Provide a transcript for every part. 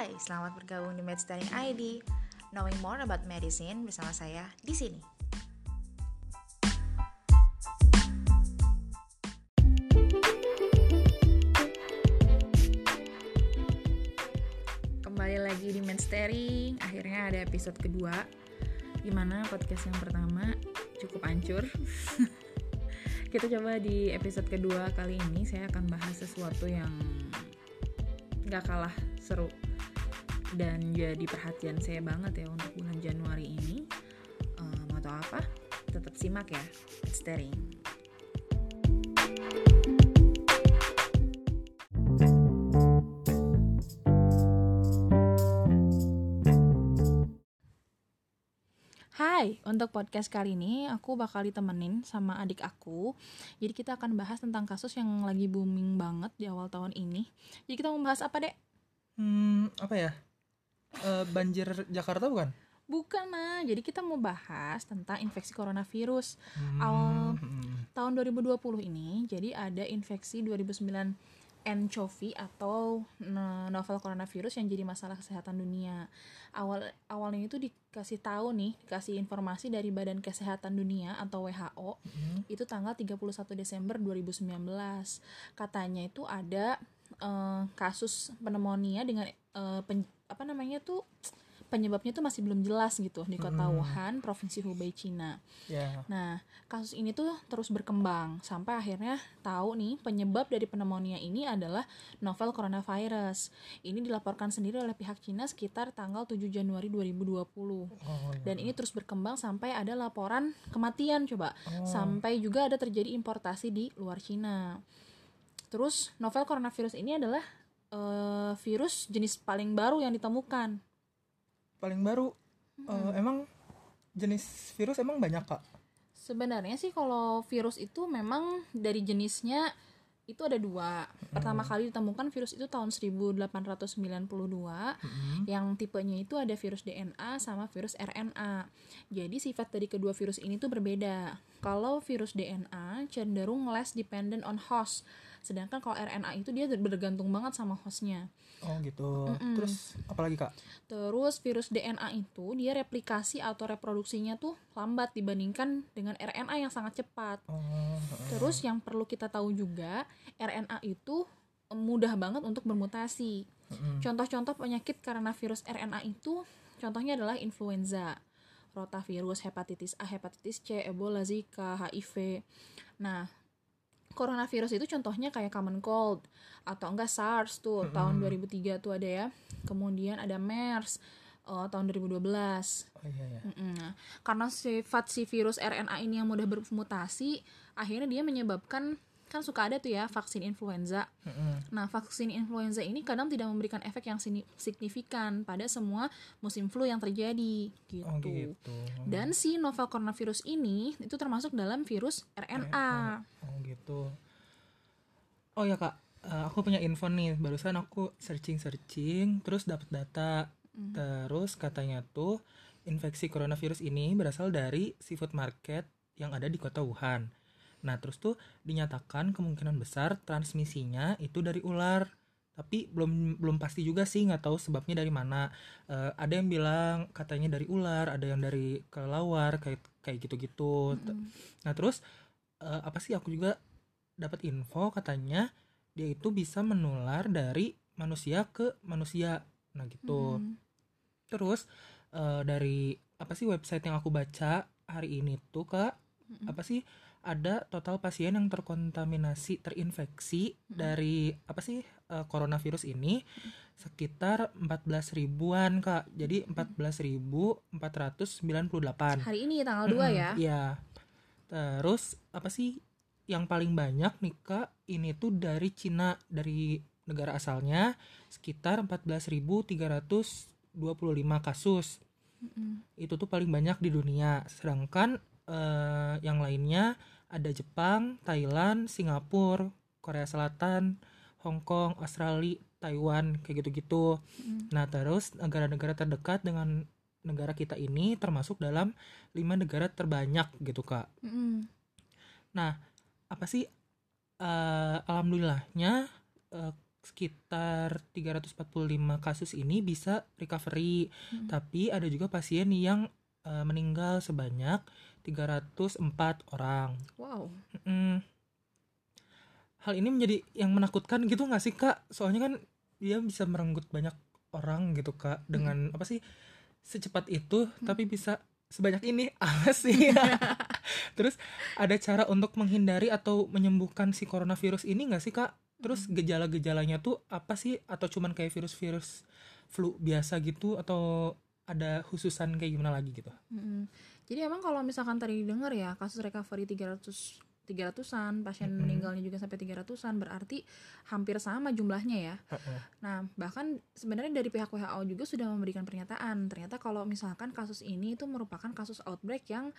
Hai, selamat bergabung di MedStudying ID. Knowing more about medicine bersama saya di sini. Kembali lagi di MedStudying. Akhirnya ada episode kedua. Gimana podcast yang pertama cukup hancur. Kita coba di episode kedua kali ini saya akan bahas sesuatu yang gak kalah seru dan jadi perhatian saya banget ya untuk bulan Januari ini uh, mau tau apa tetap simak ya staring Hai, untuk podcast kali ini aku bakal ditemenin sama adik aku. Jadi kita akan bahas tentang kasus yang lagi booming banget di awal tahun ini. Jadi kita mau bahas apa, Dek? Hmm, apa ya? Uh, banjir Jakarta bukan? Bukan, mah. Jadi kita mau bahas tentang infeksi coronavirus. Hmm, Awal hmm. tahun 2020 ini, jadi ada infeksi 2009 anchovy atau no- novel coronavirus yang jadi masalah kesehatan dunia. Awal awalnya itu dikasih tahu nih, dikasih informasi dari Badan Kesehatan Dunia atau WHO Hmm. itu tanggal 31 Desember 2019. Katanya itu ada eh, kasus pneumonia dengan eh, pen- apa namanya tuh penyebabnya tuh masih belum jelas gitu di kota Hmm. Wuhan, provinsi Hubei, Cina. Ya. Nah, kasus ini tuh terus berkembang sampai akhirnya tahu nih penyebab dari pneumonia ini adalah novel coronavirus. Ini dilaporkan sendiri oleh pihak Cina sekitar tanggal 7 Januari 2020. Oh, Dan ini terus berkembang sampai ada laporan kematian coba. Oh. Sampai juga ada terjadi importasi di luar Cina. Terus novel coronavirus ini adalah eh, virus jenis paling baru yang ditemukan. paling baru uh, emang jenis virus emang banyak kak? Sebenarnya sih kalau virus itu memang dari jenisnya itu ada dua. Pertama kali ditemukan virus itu tahun 1892 Hmm. yang tipenya itu ada virus DNA sama virus RNA. Jadi sifat dari kedua virus ini tuh berbeda. Kalau virus DNA cenderung less dependent on host, sedangkan kalau RNA itu dia bergantung banget sama hostnya. Oh gitu. Terus apa lagi kak? Terus virus DNA itu dia replikasi atau reproduksinya tuh lambat dibandingkan dengan RNA yang sangat cepat. Oh, heeh. Terus yang perlu kita tahu juga, RNA itu mudah banget untuk bermutasi. Mm-mm. Contoh-contoh penyakit karena virus RNA itu contohnya adalah influenza, rotavirus, hepatitis A, hepatitis C, Ebola, Zika, HIV. Nah, coronavirus itu contohnya kayak common cold atau enggak SARS tuh tahun 2003 tuh ada ya. Kemudian ada MERS eh, tahun 2012. Oh iya ya. Mm-mm. Karena sifat si virus RNA ini yang mudah bermutasi, akhirnya dia menyebabkan kan suka ada tuh ya vaksin influenza. Mm-mm. Nah, vaksin influenza ini kadang tidak memberikan efek yang signifikan pada semua musim flu yang terjadi gitu. Oh gitu. Dan si novel coronavirus ini itu termasuk dalam virus RNA. Oh gitu. Oh ya kak, Eh, aku punya info nih. Barusan aku searching searching, terus dapat data. Terus katanya tuh infeksi coronavirus ini berasal dari seafood market yang ada di kota Wuhan. Nah terus tuh dinyatakan kemungkinan besar transmisinya itu dari ular. Tapi belum belum pasti juga sih nggak tahu sebabnya dari mana. Eh, ada yang bilang katanya dari ular, ada yang dari kelelawar kayak kayak gitu-gitu. Nah terus eh, apa sih aku juga dapat info katanya dia itu bisa menular dari manusia ke manusia. Nah gitu. Mm. Terus eh, dari apa sih website yang aku baca hari ini tuh kak apa sih ada total pasien yang terkontaminasi terinfeksi dari apa sih eh, coronavirus ini sekitar 14 ribuan kak jadi 14.498 Hari ini tanggal 2 ya. Iya. Terus apa sih yang paling banyak nih Kak? Ini tuh dari Cina, dari negara asalnya sekitar 14.325 kasus. Mm-mm. Itu tuh paling banyak di dunia. Sedangkan eh, yang lainnya ada Jepang, Thailand, Singapura, Korea Selatan, Hong Kong, Australia, Taiwan, kayak gitu-gitu. Nah, terus negara-negara terdekat dengan negara kita ini termasuk dalam lima negara terbanyak gitu kak. Mm-mm. Nah, apa sih? eh, alhamdulillahnya eh, sekitar 345 kasus ini bisa recovery, Mm. tapi ada juga pasien yang eh, meninggal sebanyak 304 orang. Wow. Mm. Hal ini menjadi yang menakutkan gitu nggak sih kak? Soalnya kan dia bisa merenggut banyak orang gitu kak dengan apa sih secepat itu, tapi bisa sebanyak ini apa sih? Terus ada cara untuk menghindari atau menyembuhkan si coronavirus ini nggak sih kak? Terus gejala-gejalanya tuh apa sih? Atau cuman kayak virus-virus flu biasa gitu? Atau ada khususan kayak gimana lagi gitu? Mm-mm. Jadi emang kalau misalkan tadi dengar ya kasus recovery 300 300-an, pasien meninggalnya juga sampai 300-an, berarti hampir sama jumlahnya ya. Nah, bahkan sebenarnya dari pihak WHO juga sudah memberikan pernyataan. Ternyata kalau misalkan kasus ini itu merupakan kasus outbreak yang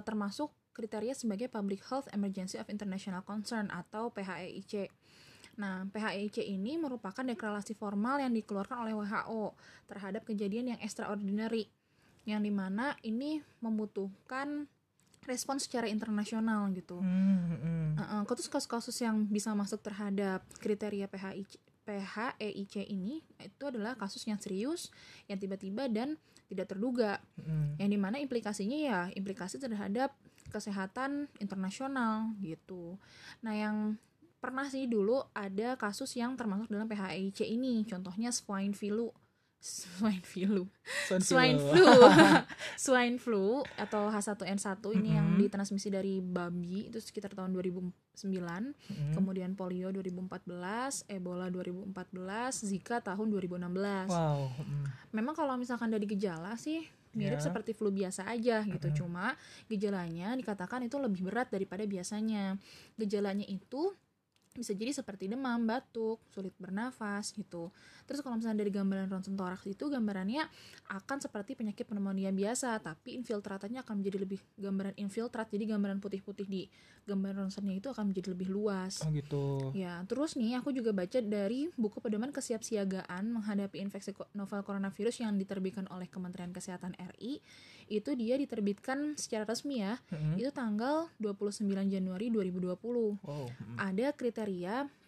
termasuk kriteria sebagai Public Health Emergency of International Concern atau PHEIC. Nah, PHEIC ini merupakan deklarasi formal yang dikeluarkan oleh WHO terhadap kejadian yang extraordinary, yang di mana ini membutuhkan respons secara internasional gitu. Hmm, hmm. Terus kasus-kasus yang bisa masuk terhadap kriteria PHIC, PHEIC ini itu adalah kasus yang serius, yang tiba-tiba dan tidak terduga, Hmm. yang di mana implikasinya ya implikasi terhadap kesehatan internasional gitu. Nah yang pernah sih dulu ada kasus yang termasuk dalam PHEIC ini, contohnya swine flu, swine flu, swine flu swine flu atau H1N1 ini yang Mm-mm. ditransmisi dari babi itu sekitar tahun 2009 Hmm. kemudian polio 2014 Ebola 2014 Zika tahun 2016 Wow. hmm. memang kalau misalkan dari gejala sih mirip Ya. seperti flu biasa aja gitu Mm-mm. cuma gejalanya dikatakan itu lebih berat daripada biasanya gejalanya itu bisa jadi seperti demam, batuk, sulit bernafas gitu. Terus kalau misalnya dari gambaran ronsen toraks itu gambarannya akan seperti penyakit pneumonia biasa, tapi infiltratannya akan menjadi lebih gambaran infiltrat. Jadi gambaran putih-putih di gambaran ronsennya itu akan menjadi lebih luas. Oh gitu. Ya, terus nih aku juga baca dari buku pedoman kesiapsiagaan menghadapi infeksi novel coronavirus yang diterbitkan oleh Kementerian Kesehatan RI. Itu dia diterbitkan secara resmi ya, Hmm. itu tanggal 29 Januari 2020. Wow. hmm. Ada kriteria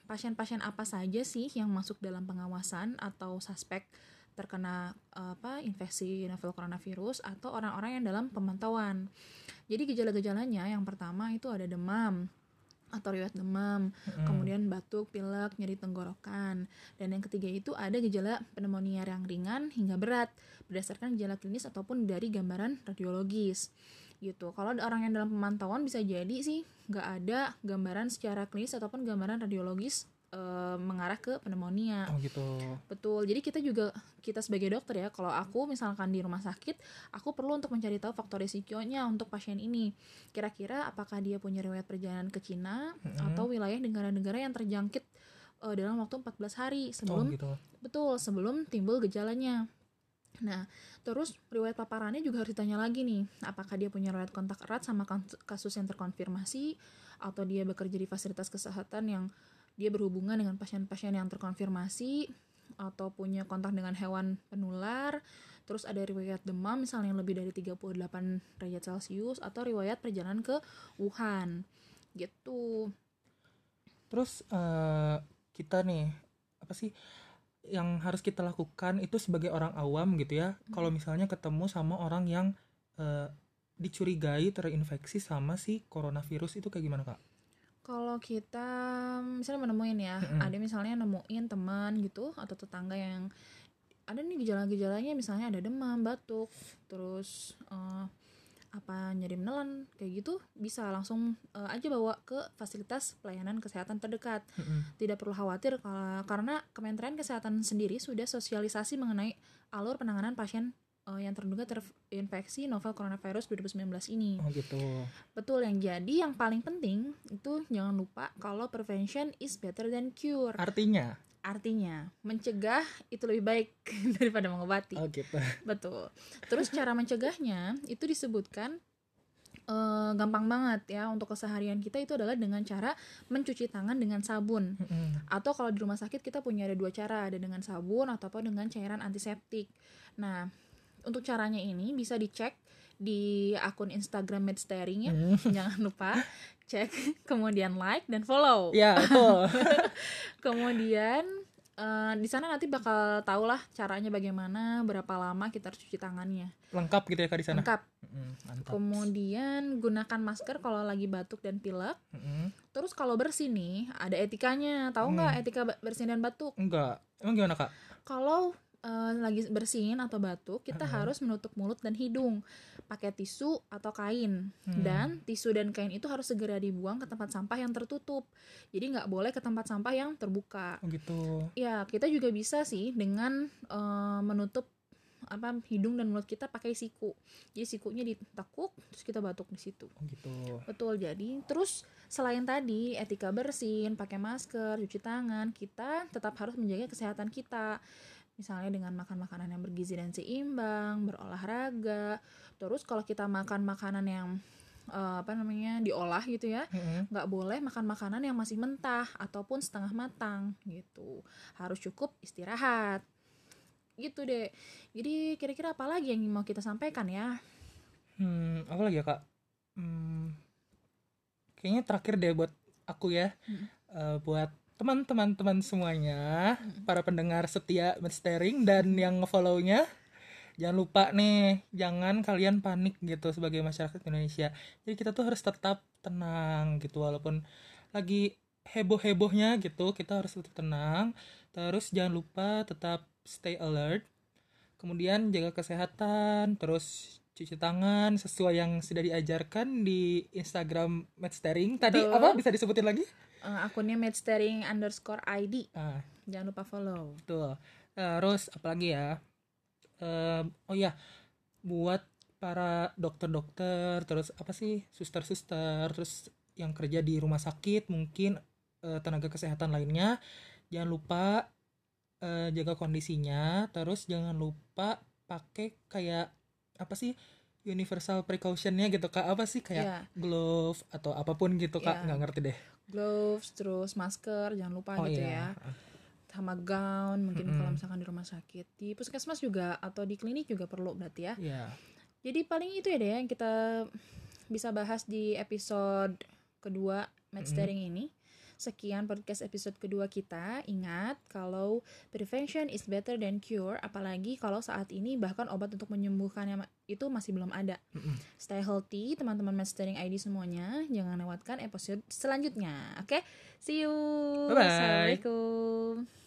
pasien-pasien apa saja sih yang masuk dalam pengawasan atau suspek terkena apa infeksi novel coronavirus atau orang-orang yang dalam pemantauan. Jadi gejala-gejalanya yang pertama itu ada demam atau riwayat demam, Hmm. kemudian batuk, pilek, nyeri tenggorokan. Dan yang ketiga itu ada gejala pneumonia yang ringan hingga berat berdasarkan gejala klinis ataupun dari gambaran radiologis. Gitu. Kalau ada orang yang dalam pemantauan bisa jadi sih nggak ada gambaran secara klinis ataupun gambaran radiologis eh, mengarah ke pneumonia. Oh gitu. Betul. Jadi kita juga kita sebagai dokter ya, kalau aku misalkan di rumah sakit, aku perlu untuk mencari tahu faktor risikonya untuk pasien ini. Kira-kira apakah dia punya riwayat perjalanan ke Cina Mm-mm. atau wilayah negara-negara yang terjangkit eh, dalam waktu 14 hari Oh sebelum gitu. betul sebelum timbul gejalanya. Nah, terus riwayat paparannya juga harus ditanya lagi nih, apakah dia punya riwayat kontak erat sama kan- kasus yang terkonfirmasi atau dia bekerja di fasilitas kesehatan yang dia berhubungan dengan pasien-pasien yang terkonfirmasi atau punya kontak dengan hewan penular, terus ada riwayat demam misalnya yang lebih dari 38 derajat Celcius atau riwayat perjalanan ke Wuhan. Gitu. Terus eh, kita nih apa sih yang harus kita lakukan itu sebagai orang awam gitu ya. Kalau misalnya ketemu sama orang yang eh, dicurigai terinfeksi sama si coronavirus itu kayak gimana kak? Kalau kita misalnya menemuin ya, Mm-mm. ada misalnya nemuin teman gitu atau tetangga yang ada nih gejala-gejalanya misalnya ada demam, batuk, terus eh, apa nyeri menelan kayak gitu bisa langsung eh, aja bawa ke fasilitas pelayanan kesehatan terdekat. Mm-mm. Tidak perlu khawatir kala- karena Kementerian Kesehatan sendiri sudah sosialisasi mengenai alur penanganan pasien eh, yang terduga terinfeksi novel coronavirus 2019 ini. Oh gitu. Betul yang jadi yang paling penting itu jangan lupa kalau prevention is better than cure. Artinya? Artinya mencegah itu lebih baik daripada mengobati. Oh gitu. Betul. Terus cara mencegahnya itu disebutkan eh, gampang banget ya untuk keseharian kita itu adalah dengan cara mencuci tangan dengan sabun. Atau kalau di rumah sakit kita punya ada dua cara, ada dengan sabun ataupun dengan cairan antiseptik. Nah, untuk caranya ini bisa dicek di akun Instagram Medstaring ya. Mm. Jangan lupa cek, kemudian like dan follow. Ya betul. Kemudian eh, di sana nanti bakal tau lah caranya bagaimana berapa lama kita harus cuci tangannya. Lengkap gitu ya kak di sana? Lengkap. Mm, mantap. Kemudian gunakan masker kalau lagi batuk dan pilek. Mm-mm. terus kalau bersih nih ada etikanya. Tahu nggak etika ba- bersin dan batuk? Enggak. Emang gimana kak? Kalau eh, lagi bersin atau batuk kita harus menutup mulut dan hidung. Pakai tisu atau kain. Dan tisu dan kain itu harus segera dibuang ke tempat sampah yang tertutup. Jadi nggak boleh ke tempat sampah yang terbuka. Oh gitu. Ya kita juga bisa sih dengan eh, menutup apa hidung dan mulut kita pakai siku. Jadi sikunya ditekuk terus kita batuk di situ. Oh gitu. Betul, jadi terus selain tadi etika bersin, pakai masker, cuci tangan, kita tetap harus menjaga kesehatan kita. Misalnya dengan makan makanan yang bergizi dan seimbang, berolahraga. Terus kalau kita makan makanan yang eh, apa namanya diolah gitu ya, nggak boleh makan makanan yang masih mentah ataupun setengah matang gitu. Harus cukup istirahat. Gitu deh. Jadi kira-kira apa lagi yang mau kita sampaikan ya? Hmm, apa lagi ya kak? Hmm, kayaknya terakhir deh buat aku ya, Mm. Eh, buat teman-teman teman semuanya, para pendengar setia Medstering dan yang ngefollownya, jangan lupa nih, jangan kalian panik gitu sebagai masyarakat Indonesia. Jadi kita tuh harus tetap tenang gitu, walaupun lagi heboh-hebohnya gitu, kita harus tetap tenang. Terus jangan lupa tetap stay alert. Kemudian jaga kesehatan, terus cuci tangan sesuai yang sudah diajarkan di Instagram Medstering. Tadi Betul. apa bisa disebutin lagi? Eh, akunnya matchstaring underscore ID Ah, jangan lupa follow. Betul. Terus apalagi ya? Em, oh ya, buat para dokter-dokter, terus apa sih, suster-suster, terus yang kerja di rumah sakit, mungkin eh, tenaga kesehatan lainnya, jangan lupa eh, jaga kondisinya, terus jangan lupa pakai kayak apa sih? Universal precautionnya gitu kak. Apa sih? Kayak Iya. glove atau apa pun gitu kak. Iya. nggak ngerti deh gloves terus masker jangan lupa oh gitu iya. ya. Sama gown mungkin Mm-mm. kalau misalkan di rumah sakit. Di puskesmas juga atau di klinik juga perlu berarti ya. Iya. jadi paling itu ya deh yang kita bisa bahas di episode kedua matchstaring ini sekian podcast episode kedua kita. Ingat kalau prevention is better than cure apalagi kalau saat ini bahkan obat untuk menyembuhkannya itu masih belum ada. Stay healthy teman-teman matchstaring ID semuanya. Jangan lewatkan episode selanjutnya. Oke? See you. Bye-bye. assalamualaikum